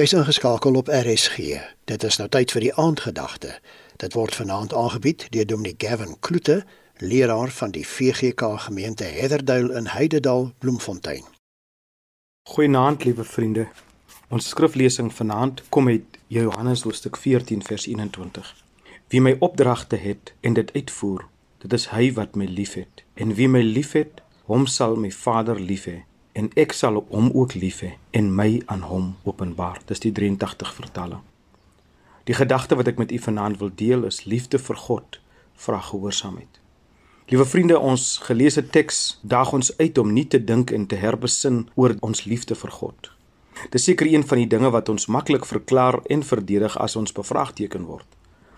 Jy's ingeskakel op RSG. Dit is nou tyd vir die aandgedagte. Dit word vanaand aangebied deur Dominee Gavin Kloete, leraar van die VGK gemeente Heatherduil in Heidedal, Bloemfontein. Goeienaand, liewe vriende. Ons skriflesing vanaand kom uit Johannes hoofstuk 14 vers 21. Wie my opdragte het en dit uitvoer, dit is hy wat my liefhet. En wie my liefhet, hom sal my Vader lief hê en ek sal hom ook lief hê en my aan hom openbaar. Dis die 83 vertaling. Die gedagte wat ek met u vanaand wil deel is liefde vir God vra gehoorsaamheid. Liewe vriende, ons geleesde teks daag ons uit om nie te dink en te herbesin oor ons liefde vir God. Dis seker een van die dinge wat ons maklik verklaar en verdedig as ons bevraagteken word.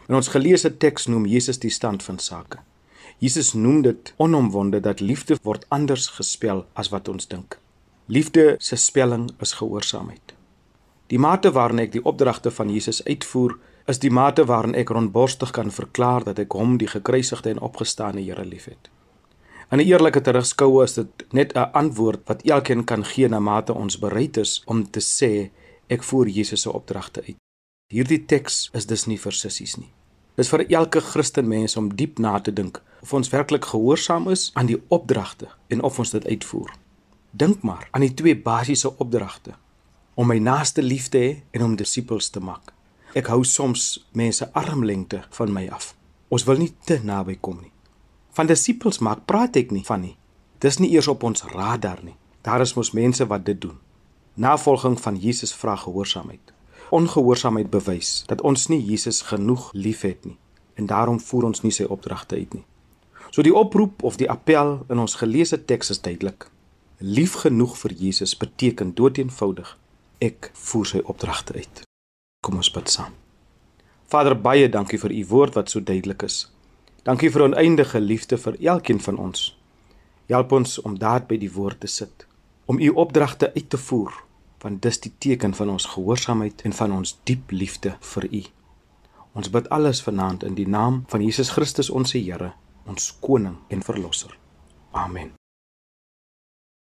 In ons geleesde teks noem Jesus die stand van sake. Jesus noem dit onomwonde dat liefde word anders gespel as wat ons dink. Liefde se spelling is gehoorsaamheid. Die mate waarin ek die opdragte van Jesus uitvoer, is die mate waarin ek rondborstig kan verklaar dat ek hom die gekruisigde en opgestane Here liefhet. In 'n eerlike terugskoue is dit net 'n antwoord wat elkeen kan gee na mate ons bereid is om te sê ek voer Jesus se opdragte uit. Hierdie teks is dus nie vir sissies nie. Dis vir elke Christen mens om diep na te dink of ons werklik gehoorsaam is aan die opdragte en of ons dit uitvoer. Dink maar aan die twee basiese opdragte: om my naaste lief te hê en om disippels te maak. Ek hou soms mense armlengte van my af. Ons wil nie te naby kom nie. Van disippels maak praat ek nie van nie. Dis nie eers op ons radar nie. Daar is mos mense wat dit doen. Navolging van Jesus vra gehoorsaamheid. Ongehoorsaamheid bewys dat ons nie Jesus genoeg liefhet nie en daarom voer ons nie sy opdragte uit nie. So die oproep of die appel in ons geleesde teks is duidelik. Lief genoeg vir Jesus beteken doeteenvoudig ek voer sy opdragte uit. Kom ons bid saam. Vader, baie dankie vir u woord wat so duidelik is. Dankie vir oneindige liefde vir elkeen van ons. Help ons om daad by die woord te sit, om u opdragte uit te voer, want dis die teken van ons gehoorsaamheid en van ons diep liefde vir u. Ons bid alles vanaand in die naam van Jesus Christus ons Here, ons koning en verlosser. Amen.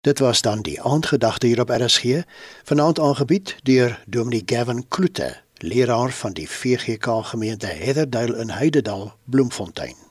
Dit was dan die aandgedagte hier op RSG, vanaand aangebied deur Dominee Gavin Kloete leraar van die VGK gemeente Heatherduil in Heidedal, Bloemfontein.